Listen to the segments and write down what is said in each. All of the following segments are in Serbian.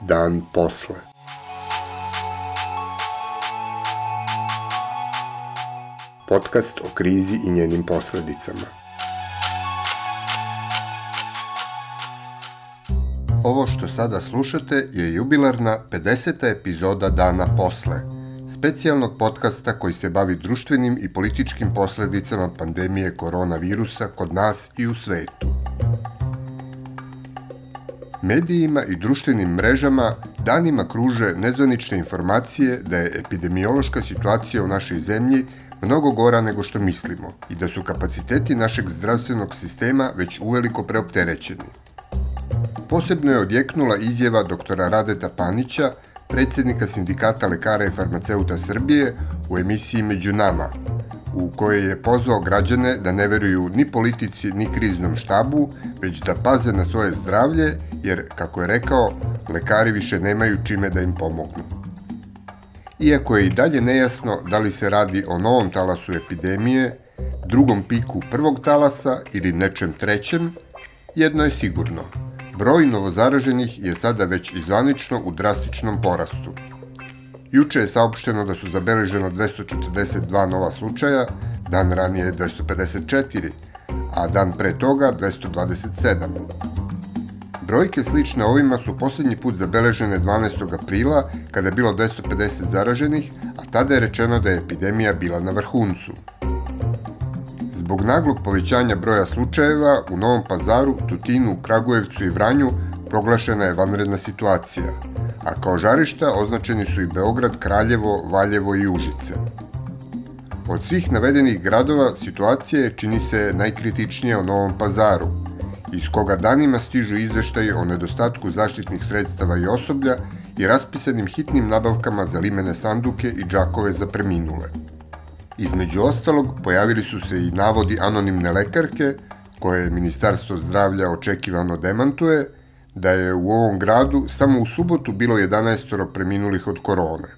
Dan posle. Podcast o krizi i njenim posledicama. Ovo što sada slušate je jubilarna 50. epizoda Dana posle, specijalnog podcasta koji se bavi društvenim i političkim posledicama pandemije koronavirusa kod nas i u svetu. Medijima i društvenim mrežama danima kruže nezvanične informacije da je epidemiološka situacija u našoj zemlji mnogo gora nego što mislimo i da su kapaciteti našeg zdravstvenog sistema već uveliko preopterećeni. Posebno je odjeknula izjava doktora Radeta Panića, predsednika Sindikata lekara i farmaceuta Srbije u emisiji Među nama, u kojoj je pozvao građane da ne veruju ni politici ni kriznom štabu, već da paze na svoje zdravlje, jer, kako je rekao, lekari više nemaju čime da im pomognu. Iako je i dalje nejasno da li se radi o novom talasu epidemije, drugom piku prvog talasa ili nečem trećem, jedno je sigurno – Broj novozaraženih je sada već izvanično u drastičnom porastu. Juče je saopšteno da su zabeleženo 242 nova slučaja, dan ranije 254, a dan pre toga 227. Brojke slične ovima su poslednji put zabeležene 12. aprila kada je bilo 250 zaraženih, a tada je rečeno da je epidemija bila na vrhuncu. Zbog naglog povećanja broja slučajeva u Novom pazaru, Tutinu, Kragujevcu i Vranju proglašena je vanredna situacija, a kao žarišta označeni su i Beograd, Kraljevo, Valjevo i Užice. Od svih navedenih gradova situacija je čini se najkritičnija u Novom pazaru, iz koga danima stižu izveštaji o nedostatku zaštitnih sredstava i osoblja i raspisanim hitnim nabavkama za limene sanduke i džakove za preminule. Između ostalog, pojavili su se i navodi anonimne lekarke, koje Ministarstvo zdravlja očekivano demantuje, da je u ovom gradu samo u subotu bilo 11 preminulih od korone.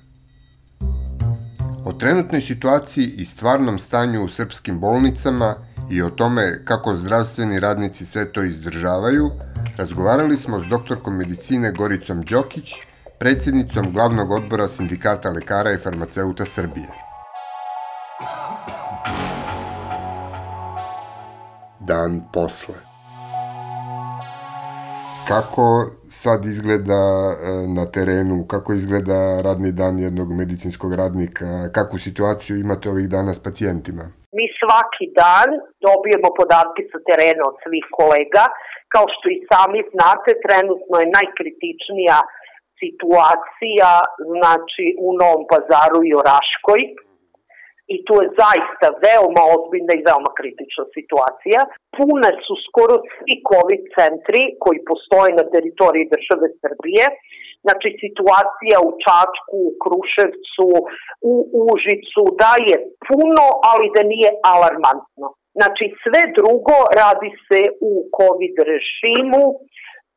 O trenutnoj situaciji i stvarnom stanju u srpskim bolnicama i o tome kako zdravstveni radnici sve to izdržavaju, razgovarali smo s doktorkom medicine Goricom Đokić, predsjednicom glavnog odbora Sindikata lekara i farmaceuta Srbije. Dan posle. Kako sad izgleda e, na terenu, kako izgleda radni dan jednog medicinskog radnika, kakvu situaciju imate ovih dana s pacijentima? Mi svaki dan dobijemo podatke sa terena od svih kolega. Kao što i sami znate, trenutno je najkritičnija situacija znači u Novom pazaru i Oraškoj i to je zaista veoma ozbiljna i veoma kritična situacija. Pune su skoro svi COVID centri koji postoje na teritoriji države Srbije. Znači situacija u Čačku, u Kruševcu, u Užicu, da je puno, ali da nije alarmantno. Znači sve drugo radi se u COVID režimu,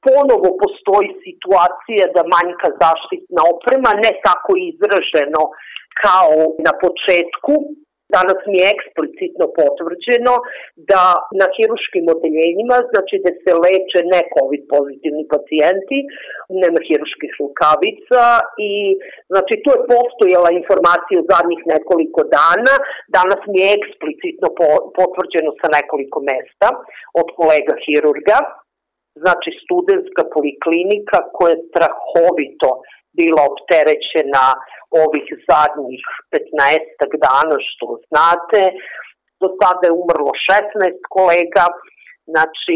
ponovo postoji situacija da manjka zaštitna oprema, ne tako izraženo kao na početku, Danas mi je eksplicitno potvrđeno da na hiruškim odeljenjima, znači da se leče ne COVID pozitivni pacijenti, nema hiruških rukavica i znači to je postojala informacija u zadnjih nekoliko dana, danas mi je eksplicitno potvrđeno sa nekoliko mesta od kolega hirurga, znači studentska poliklinika koja strahovito bila opterećena ovih zadnjih 15 dana, što znate. Do sada je umrlo 16 kolega, znači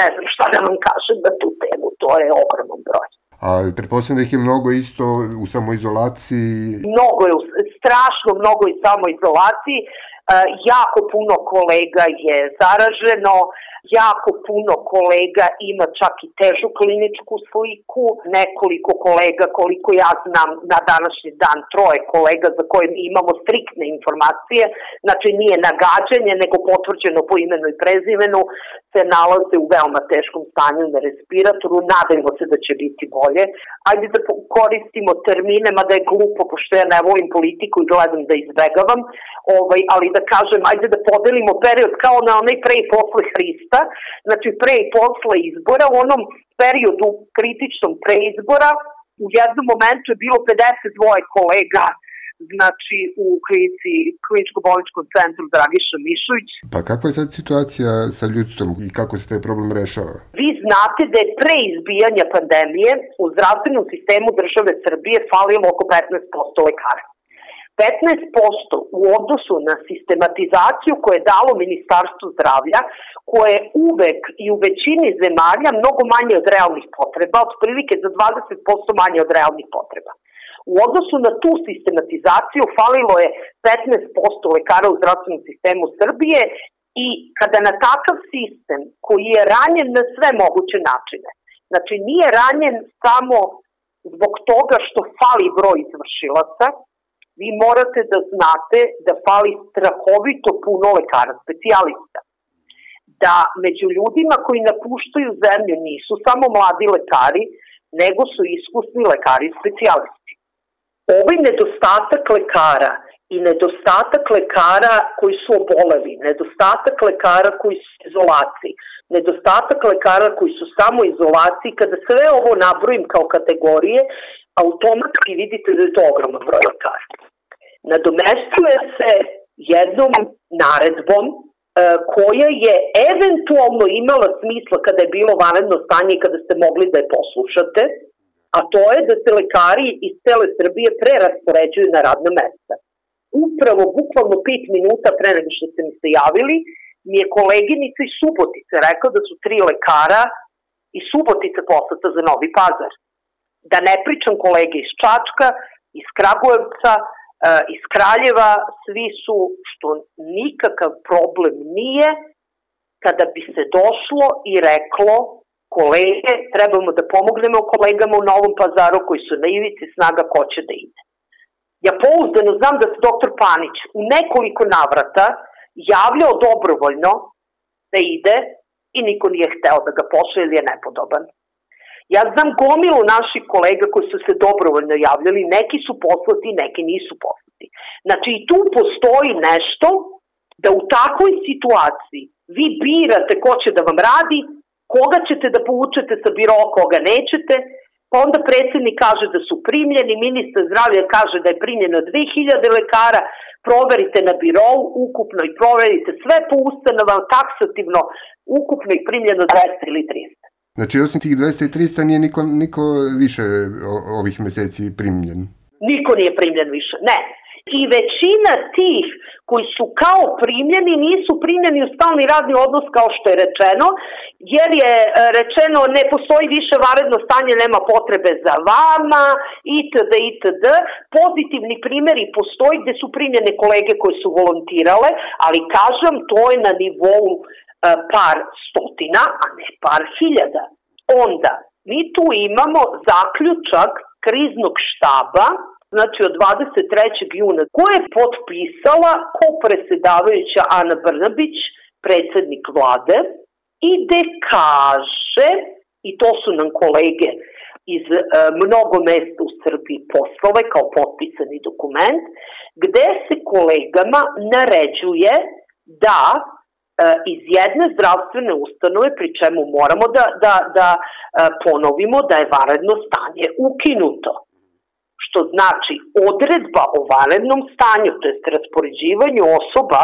ne znam šta da vam kažem na tu temu, to je ogroman broj. A pretpostavljam da ih je mnogo isto u samoizolaciji? Mnogo je, strašno mnogo u samoizolaciji. E, jako puno kolega je zaraženo, jako puno kolega ima čak i težu kliničku sliku, nekoliko kolega, koliko ja znam na današnji dan, troje kolega za koje imamo striktne informacije, znači nije nagađanje, nego potvrđeno po imenu i prezimenu, se nalaze u veoma teškom stanju na respiratoru, nadajmo se da će biti bolje. Ajde da koristimo termine, mada je glupo, pošto ja ne volim politiku i gledam da izbegavam, ovaj, ali da kažem, ajde da podelimo period kao na onaj pre i posle Hrista, znači pre i posle izbora, u onom periodu kritičnom pre izbora, u jednom momentu je bilo 52 kolega znači u klinici, kliničko-bolničkom centru Dragiša Mišović. Pa kakva je sad situacija sa ljudstvom i kako se taj problem rešava? Vi znate da je pre izbijanja pandemije u zdravstvenom sistemu države Srbije falilo oko 15% lekara. 15% u odnosu na sistematizaciju koje je dalo Ministarstvo zdravlja, koje je uvek i u većini zemalja mnogo manje od realnih potreba, otprilike za 20% manje od realnih potreba. U odnosu na tu sistematizaciju falilo je 15% lekara u zdravstvenom sistemu Srbije i kada na takav sistem koji je ranjen na sve moguće načine, znači nije ranjen samo zbog toga što fali broj izvršilaca, vi morate da znate da fali strahovito puno lekara, specijalista. Da među ljudima koji napuštaju zemlju nisu samo mladi lekari, nego su iskusni lekari specijalisti. Ovaj nedostatak lekara i nedostatak lekara koji su oboleli, nedostatak lekara koji su izolaciji, nedostatak lekara koji su samo izolaciji, kada sve ovo nabrojim kao kategorije, automatski vidite da je to ogroman broj lekara. Nadomestuje se jednom naredbom e, koja je eventualno imala smisla kada je bilo vanredno stanje i kada ste mogli da je poslušate, a to je da se lekari iz cele Srbije preraspoređuju na radna mesta. Upravo, bukvalno pet minuta pre nego što ste mi se javili, mi je koleginica iz Subotice rekla da su tri lekara iz Subotice poslata za Novi Pazar. Da ne pričam kolege iz Čačka, iz Kragujevca, iz Kraljeva, svi su, što nikakav problem nije, kada bi se došlo i reklo kolege, trebamo da pomognemo kolegama u Novom pazaru koji su na ivici snaga ko će da ide. Ja pouzdano znam da se doktor Panić u nekoliko navrata javljao dobrovoljno da ide i niko nije hteo da ga pošle ili je nepodoban. Ja znam gomilu naših kolega koji su se dobrovoljno javljali, neki su poslati, neki nisu poslati. Znači i tu postoji nešto da u takvoj situaciji vi birate ko će da vam radi, koga ćete da povučete sa biroa, koga nećete, pa onda predsednik kaže da su primljeni, ministar zdravlja kaže da je primljeno 2000 lekara, proverite na birou ukupno i proverite sve po ustanovama taksativno, ukupno i primljeno 200 ili 300. Znači, osim tih 200 i 300 nije niko, niko više ovih meseci primljen? Niko nije primljen više, ne. I većina tih koji su kao primljeni nisu primljeni u stalni radni odnos kao što je rečeno, jer je e, rečeno ne postoji više varedno stanje, nema potrebe za vama, itd. itd. Pozitivni primjeri postoji gde su primljene kolege koje su volontirale, ali kažem, to je na nivou par stotina, a ne par hiljada. Onda, mi tu imamo zaključak kriznog štaba znači od 23. juna, ko je potpisala ko presedavajuća Ana Brnabić, predsednik vlade, i gde kaže, i to su nam kolege iz e, mnogo mesta u Srbiji poslove kao potpisani dokument, gde se kolegama naređuje da e, iz jedne zdravstvene ustanove, pri čemu moramo da, da, da e, ponovimo da je varedno stanje ukinuto što znači odredba o vanrednom stanju, to je raspoređivanju osoba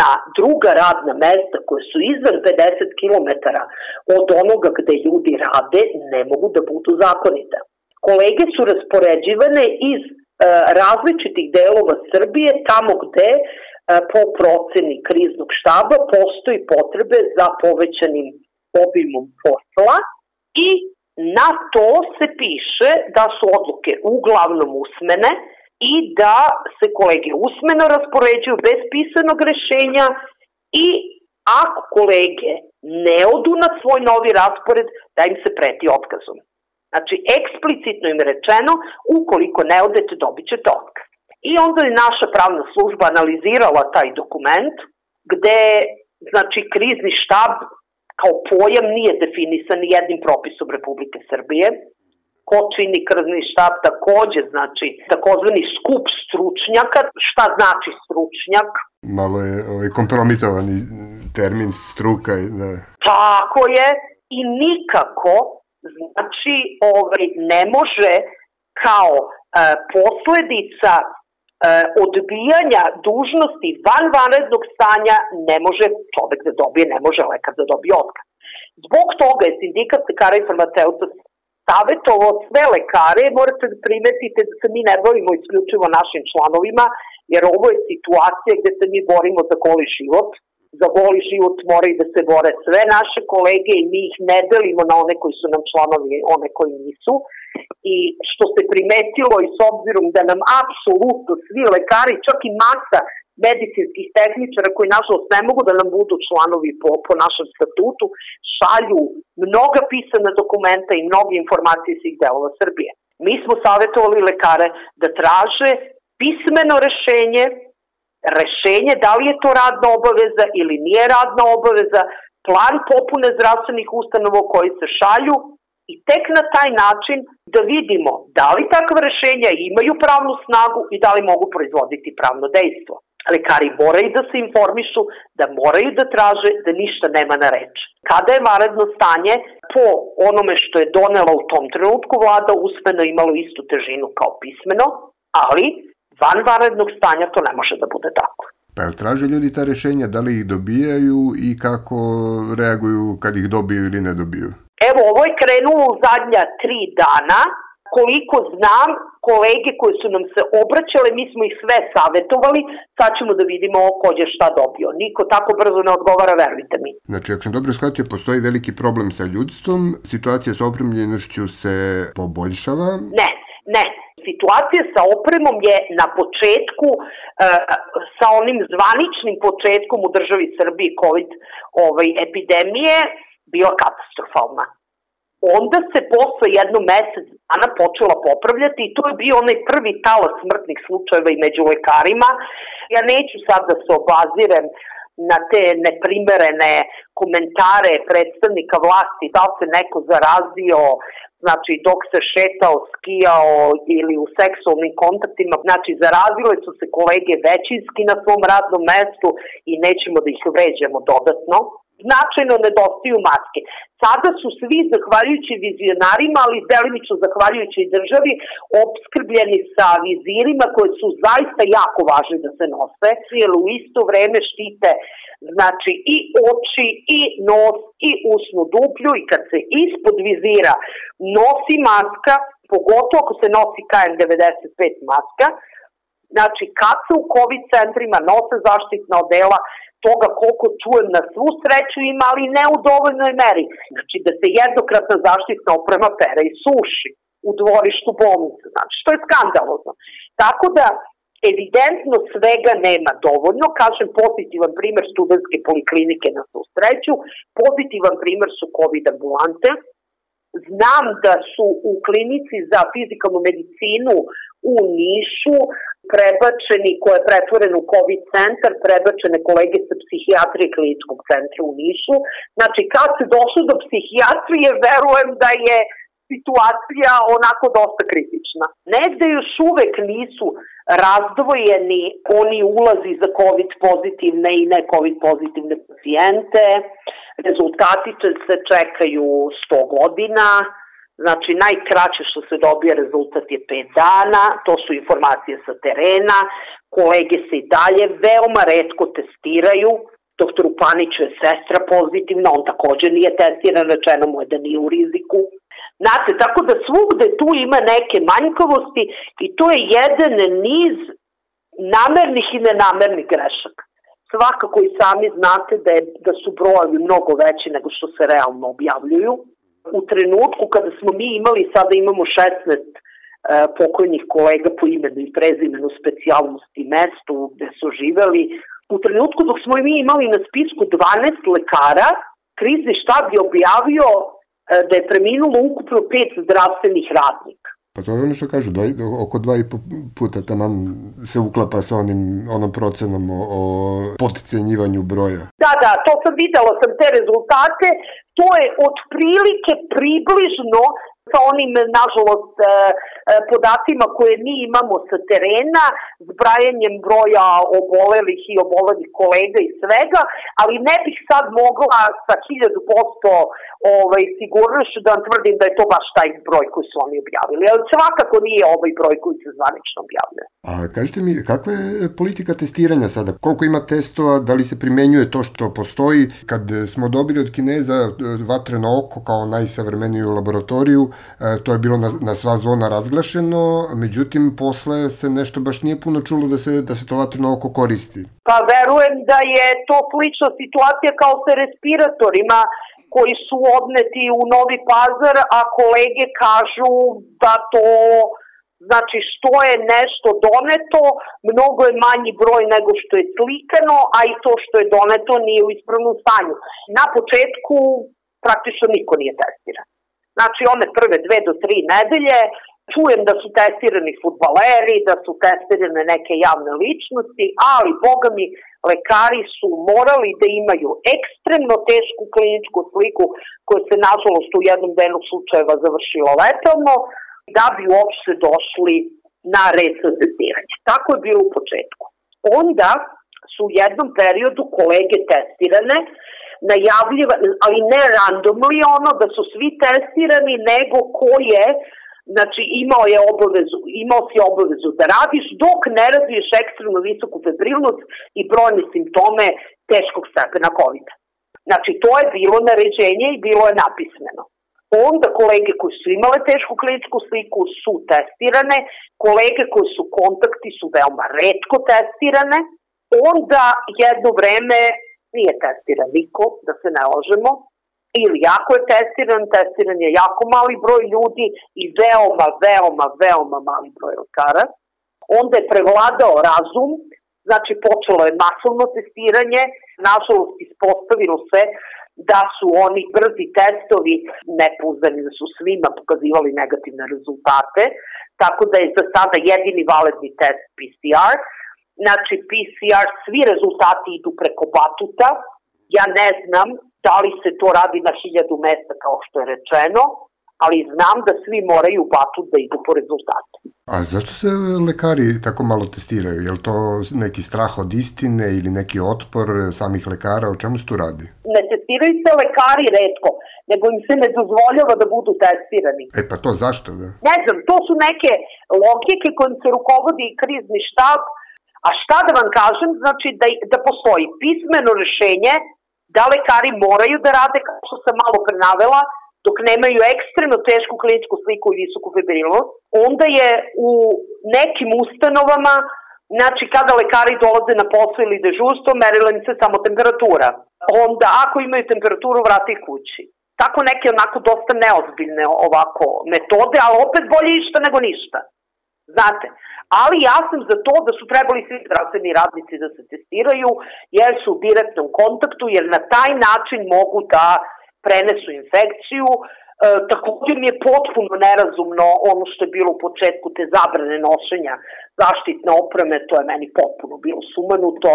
na druga radna mesta koje su izvan 50 km od onoga gde ljudi rade, ne mogu da budu zakonite. Kolege su raspoređivane iz e, različitih delova Srbije, tamo gde e, po proceni kriznog štaba postoji potrebe za povećanim obimom posla i Na to se piše da su odluke uglavnom usmene i da se kolege usmeno raspoređuju bez pisanog rešenja i ako kolege ne odu na svoj novi raspored, da im se preti otkazom. Znači, eksplicitno im rečeno, ukoliko ne odete, dobit ćete otkaz. I onda je naša pravna služba analizirala taj dokument, gde, znači, krizni štab kao pojam nije definisan jednim propisom Republike Srbije. Ko čini krzni štab takođe, znači takozvani skup stručnjaka. Šta znači stručnjak? malo je ovaj, kompromitovani termin struka. Da. Tako je i nikako znači ovaj, ne može kao e, posledica odbijanja dužnosti van vanrednog stanja ne može čovek da dobije, ne može lekar da dobije otkaz. Zbog toga je sindikat lekara i farmaceuta savjetovo sve lekare, morate da primetite da se mi ne bavimo isključivo našim članovima, jer ovo je situacija gde se mi borimo za goli život, za goli život moraju da se bore sve naše kolege i mi ih ne delimo na one koji su nam članovi, one koji nisu. I što se primetilo i s obzirom da nam apsolutno svi lekari, čak i masa medicinskih tehničara koji nažalost ne mogu da nam budu članovi po, po našem statutu, šalju mnoga pisana dokumenta i mnoge informacije svih delova Srbije. Mi smo savjetovali lekare da traže pismeno rešenje, rešenje da li je to radna obaveza ili nije radna obaveza, plan popune zdravstvenih ustanova koji se šalju i tek na taj način da vidimo da li takva rešenja imaju pravnu snagu i da li mogu proizvoditi pravno dejstvo. Lekari moraju da se informišu, da moraju da traže da ništa nema na reč. Kada je varedno stanje, po onome što je donela u tom trenutku vlada, usmeno imalo istu težinu kao pismeno, ali van varednog stanja to ne može da bude tako. Pa jel traže ljudi ta rešenja, da li ih dobijaju i kako reaguju kad ih dobiju ili ne dobiju? Evo, ovo je krenulo u zadnja tri dana. Koliko znam, kolege koje su nam se obraćale, mi smo ih sve savetovali, sad ćemo da vidimo ko je šta dobio. Niko tako brzo ne odgovara, verujte mi. Znači, ako sam dobro shvatio, postoji veliki problem sa ljudstvom, situacija sa opremljenošću se poboljšava? Ne, ne, situacija sa opremom je na početku, e, sa onim zvaničnim početkom u državi Srbiji COVID ovaj, epidemije, bila katastrofalna. Onda se posle jedno mesec dana počela popravljati i to je bio onaj prvi talas smrtnih slučajeva i među lekarima. Ja neću sad da se obazirem na te neprimerene komentare predstavnika vlasti, da li se neko zarazio, znači dok se šetao, skijao ili u seksualnim kontaktima, znači zarazile su se kolege većinski na svom radnom mestu i nećemo da ih vređamo dodatno značajno nedostaju maske. Sada su svi, zahvaljujući vizionarima, ali delimično zahvaljujući državi, obskrbljeni sa vizirima koje su zaista jako važne da se nose, jer u isto vreme štite znači i oči, i nos, i usnu duplju i kad se ispod vizira nosi maska, pogotovo ako se nosi KN95 maska, znači kad se u COVID centrima nose zaštitna odela, toga koliko čujem na svu sreću ima, ali ne u dovoljnoj meri. Znači da se jednokratna zaštitna oprema pere i suši u dvorištu bolnice, znači što je skandalozno. Tako da evidentno svega nema dovoljno, kažem pozitivan primer studentske poliklinike na svu sreću, pozitivan primer su COVID ambulante, Znam da su u klinici za fizikalnu medicinu u Nišu prebačeni, koja je pretvoren u COVID centar, prebačene kolege sa psihijatrije kliničkog centra u Nišu. Znači, kad se došlo do psihijatrije, verujem da je situacija onako dosta kritična. Negde još uvek nisu razdvojeni oni ulazi za COVID pozitivne i ne COVID pozitivne pacijente. Rezultati se čekaju 100 godina, Znači, najkraće što se dobije rezultat je 5 dana, to su informacije sa terena, kolege se i dalje veoma redko testiraju, doktoru Paniću je sestra pozitivna, on takođe nije testiran, rečeno mu je da nije u riziku. Znate, tako da svugde tu ima neke manjkavosti i to je jedan niz namernih i nenamernih grešaka. Svakako i sami znate da, je, da su brojevi mnogo veći nego što se realno objavljuju. U trenutku kada smo mi imali, sada imamo 16 e, pokojnih kolega po imenu i prezimenu specijalnosti mestu gde su živeli, u trenutku dok smo mi imali na spisku 12 lekara, krizni štab je objavio da je preminulo ukupno pet zdravstvenih radnika. Pa to je ono što kažu, dva, oko dva i puta taman se uklapa sa onim, onom procenom o, o podcenjivanju broja. Da, da, to sam videla sam te rezultate, to je otprilike približno sa onim, nažalost, e, e, podacima koje mi imamo sa terena, zbrajanjem broja obolelih i obolelih kolega i svega, ali ne bih sad mogla sa 1000% ovaj, sigurnošću da vam tvrdim da je to baš taj broj koji su oni objavili. Ali svakako nije ovaj broj koji se zvanično objavljuje. A kažete mi, kakva je politika testiranja sada? Koliko ima testova? Da li se primenjuje to što postoji? Kad smo dobili od Kineza e, vatreno oko kao najsavremeniju laboratoriju, to je bilo na, na sva zona razglašeno, međutim, posle se nešto baš nije puno čulo da se, da se to vatreno oko koristi. Pa verujem da je to slična situacija kao sa respiratorima koji su odneti u Novi Pazar, a kolege kažu da to Znači, što je nešto doneto, mnogo je manji broj nego što je slikano, a i to što je doneto nije u ispravnom stanju. Na početku praktično niko nije testiran. Znači, one prve dve do tri nedelje čujem da su testirani futbaleri, da su testirane neke javne ličnosti, ali, boga mi, lekari su morali da imaju ekstremno tešku kliničku sliku koja se, nažalost, u jednom delu slučajeva završila letalno, da bi uopšte došli na red sa. Tako je bilo u početku. Onda su u jednom periodu kolege testirane, najavljivane, ali ne randomly ono da su svi testirani, nego ko je Znači, imao je obavezu, imao si obavezu da radiš dok ne razviješ ekstremno visoku febrilnost i brojne simptome teškog stepena COVID. Znači, to je bilo naređenje i bilo je napismeno. Onda kolege koji su imale tešku kliničku sliku su testirane, kolege koji su kontakti su veoma redko testirane, onda jedno vreme nije testiran niko, da se ne ložemo, ili jako je testiran, testiran je jako mali broj ljudi i veoma, veoma, veoma mali broj lekara. Onda je prevladao razum, znači počelo je masovno testiranje, nažalost ispostavilo se da su oni brzi testovi nepouzdani, da su svima pokazivali negativne rezultate, tako da je za sada jedini validni test PCR. Znači PCR, svi rezultati idu preko batuta, ja ne znam da li se to radi na hiljadu mesta kao što je rečeno, ali znam da svi moraju batut da idu po rezultatu. A zašto se lekari tako malo testiraju? Je li to neki strah od istine ili neki otpor samih lekara? O čemu se tu radi? Ne testiraju se lekari redko, nego im se ne dozvoljava da budu testirani. E pa to zašto? Da? Ne znam, to su neke logike kojim se rukovodi krizni štab, a šta da vam kažem, znači da, da postoji pismeno rešenje da lekari moraju da rade, kao što sam malo prenavela, dok nemaju ekstremno tešku kliničku sliku i visoku febrilnost, onda je u nekim ustanovama, znači kada lekari dolaze na posao ili dežurstvo, merila im se samo temperatura. Onda ako imaju temperaturu, vrati kući. Tako neke onako dosta neozbiljne ovako metode, ali opet bolje išta nego ništa. Znate, ali ja sam za to da su trebali svi zdravstveni radnici da se testiraju jer su u direktnom kontaktu, jer na taj način mogu da prenesu infekciju. E, također mi je potpuno nerazumno ono što je bilo u početku te zabrane nošenja zaštitne opreme, to je meni potpuno bilo sumanuto.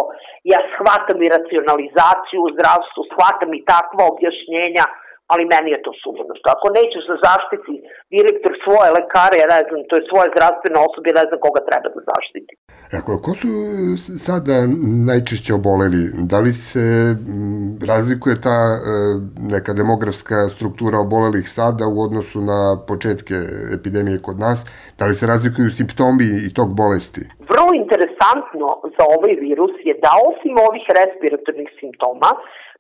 Ja shvatam i racionalizaciju u zdravstvu, shvatam i takva objašnjenja, ali meni je to sumano. Što ako nećeš da zaštiti direktor svoje lekare, ja ne znam, to je svoje zdravstveno osobe, ne znam koga treba da zaštiti. Ako, ko su sada najčešće oboleli? Da li se razlikuje ta e, neka demografska struktura obolelih sada u odnosu na početke epidemije kod nas? Da li se razlikuju simptomi i tog bolesti? Vrlo interesantno za ovaj virus je da osim ovih respiratornih simptoma,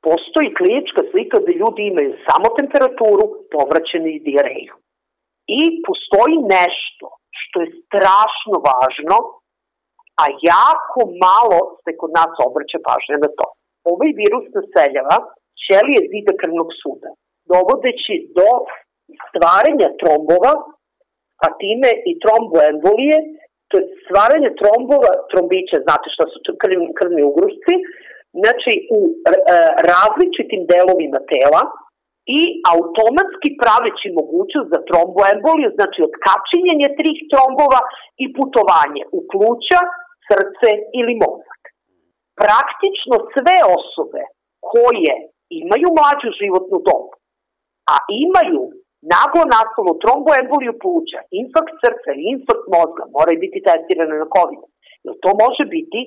postoji klinička slika da ljudi imaju samo temperaturu, povraćenu i diareju. I postoji nešto što je strašno važno, a jako malo se kod nas obraća pažnja na to. Ovaj virus naseljava ćelije zida krvnog suda, dovodeći do stvaranja trombova, a time i tromboembolije, to je stvaranje trombova, trombića, znate šta su krvni, krvni ugrusci, znači u e, različitim delovima tela i automatski praveći mogućnost za tromboemboliju, znači otkačinjenje trih trombova i putovanje u pluća, srce ili mozak. Praktično sve osobe koje imaju mlađu životnu dobu, a imaju naglo nastalu tromboemboliju pluća, infarkt srca ili infarkt mozga, moraju biti testirane na COVID. Jer to može biti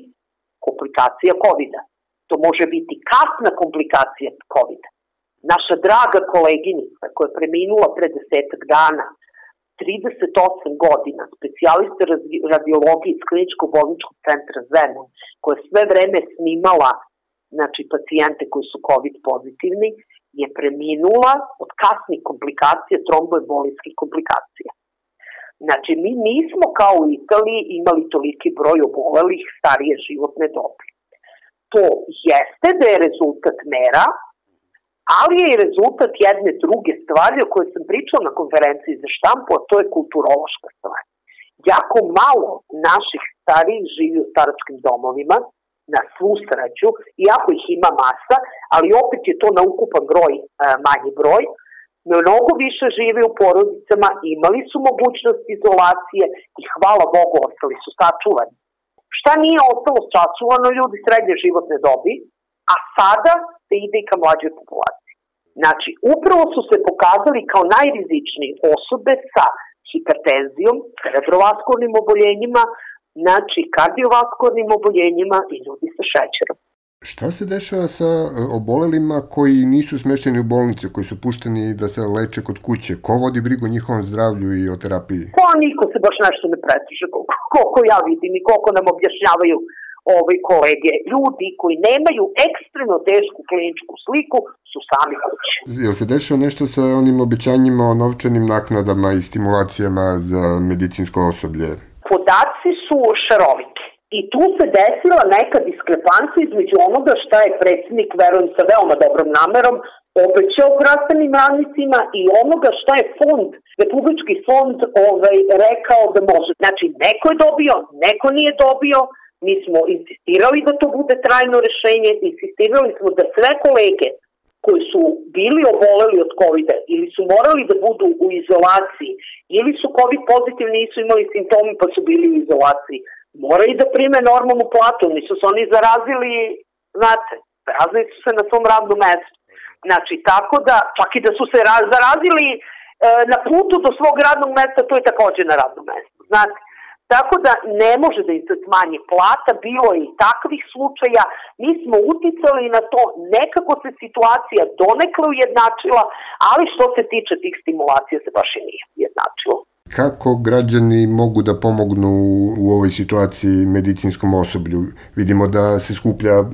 komplikacija covid -a. To može biti kasna komplikacija covid -a. Naša draga koleginica koja je preminula pre desetak dana, 38 godina, specijalista radiologije iz kliničkog bolničkog centra Zemun, koja sve vreme snimala znači, pacijente koji su COVID pozitivni, je preminula od kasnih komplikacija, tromboembolijskih komplikacija. Znači, mi nismo kao u Italiji imali toliki broj obolelih starije životne dobi. To jeste da je rezultat mera, ali je i rezultat jedne druge stvari o kojoj sam pričala na konferenciji za štampu, a to je kulturološka stvar. Jako malo naših starijih živi u staračkim domovima, na svu sreću, iako ih ima masa, ali opet je to na ukupan broj e, manji broj, mnogo više žive u porodicama, imali su mogućnost izolacije i hvala Bogu ostali su sačuvani. Šta nije ostalo sačuvano ljudi srednje životne dobi, a sada se ide i ka mlađoj populaciji. Znači, upravo su se pokazali kao najrizičniji osobe sa hipertenzijom, cerebrovaskulnim oboljenjima, znači kardiovaskulnim oboljenjima i ljudi sa šećerom. Šta se dešava sa e, obolelima koji nisu smešteni u bolnice, koji su pušteni da se leče kod kuće? Ko vodi brigu o njihovom zdravlju i o terapiji? Pa niko se baš nešto ne pretiže, koliko, ja vidim i koliko nam objašnjavaju ove kolege. Ljudi koji nemaju ekstremno tešku kliničku sliku su sami kući. Jel se dešava nešto sa onim obećanjima o novčanim naknadama i stimulacijama za medicinsko osoblje? Podaci su šaroviti. I tu se desila neka diskrepancija između onoga šta je predsednik, verujem sa veoma dobrom namerom, obećao zdravstvenim radnicima i onoga šta je fond, Republički fond ovaj, rekao da može. Znači, neko je dobio, neko nije dobio, mi smo insistirali da to bude trajno rešenje, insistirali smo da sve kolege koji su bili oboleli od covid ili su morali da budu u izolaciji ili su COVID pozitivni, nisu imali simptomi pa su bili u izolaciji, moraju da prime normalnu platu, nisu se oni zarazili, znate, zarazili su se na svom radnom mestu. Znači, tako da, čak i da su se zarazili e, na putu do svog radnog mesta, to je takođe na radnom mestu. Znate, Tako da ne može da im se smanji plata, bilo je i takvih slučaja, mi smo uticali na to, nekako se situacija donekle ujednačila, ali što se tiče tih stimulacija se baš i nije ujednačilo. Kako građani mogu da pomognu u ovoj situaciji medicinskom osoblju? Vidimo da se skuplja, e,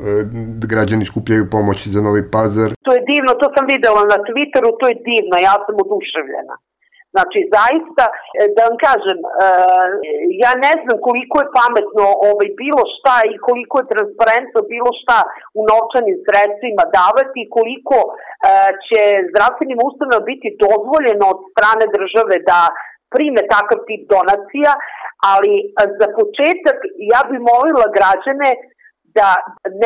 da građani skupljaju pomoć za Novi Pazar. To je divno, to sam videla na Twitteru, to je divno, ja sam oduševljena. Znači, zaista, e, da vam kažem, e, ja ne znam koliko je pametno ovaj, bilo šta i koliko je transparentno bilo šta u novčanim sredstvima davati i koliko e, će zdravstvenim ustanovama biti dozvoljeno od strane države da prime takav tip donacija, ali za početak ja bih molila građane da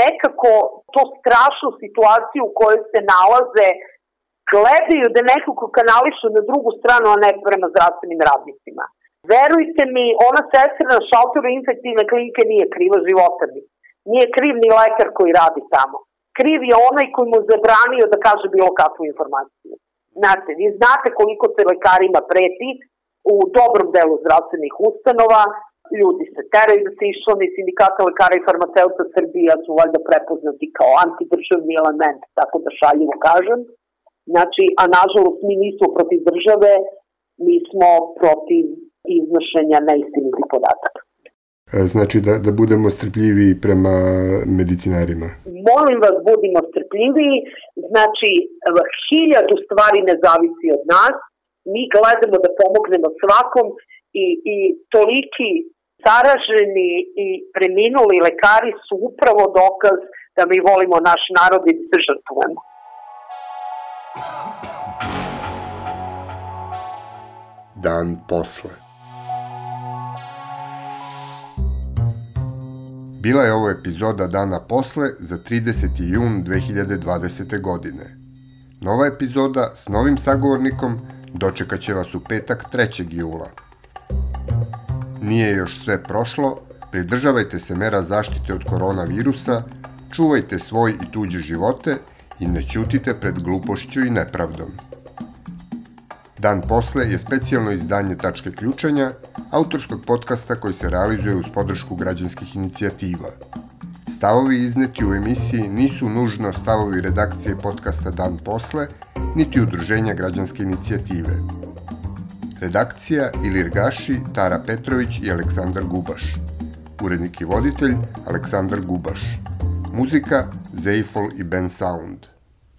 nekako to strašnu situaciju u kojoj se nalaze gledaju da nekako kanališu na drugu stranu, a ne prema zdravstvenim radnicima. Verujte mi, ona sestra na šalteru infektivne klinike nije kriva života mi. Nije kriv ni lekar koji radi tamo. Kriv je onaj koji mu zabranio da kaže bilo kakvu informaciju. Znate, vi znate koliko se lekarima preti u dobrom delu zdravstvenih ustanova, ljudi se teraju da se išlo ni sindikata lekara i farmaceuta Srbija su valjda prepoznati kao antidržavni element, tako da šaljivo kažem. Znači, a nažalost mi nismo protiv države, mi smo protiv iznošenja neistinitih podataka. E, znači da, da budemo strpljivi prema medicinarima? Molim vas, budimo strpljivi. Znači, hiljadu stvari ne zavisi od nas. Mi gledamo da pomognemo svakom i, i toliki zaraženi i preminuli lekari su upravo dokaz da mi volimo naš narod i da se žrtvujemo. Dan posle. Bila je ovo epizoda Dana posle za 30. jun 2020. godine. Nova epizoda s novim sagovornikom dočekaće vas u petak 3. jula. Nije još sve prošlo, pridržavajte se mera zaštite od koronavirusa, čuvajte svoj i tuđe živote i ne ćutite pred glupošću i nepravdom. Dan posle je specijalno izdanje Tačke ključanja, autorskog podcasta koji se realizuje uz podršku građanskih inicijativa. Stavovi izneti u emisiji nisu nužno stavovi redakcije podcasta Dan posle, niti udruženja građanske inicijative. Redakcija Ilirgaši, Tara Petrović i Aleksandar Gubaš. Urednik i voditelj Aleksandar Gubaš. Muzika Seifel Ibn Sound.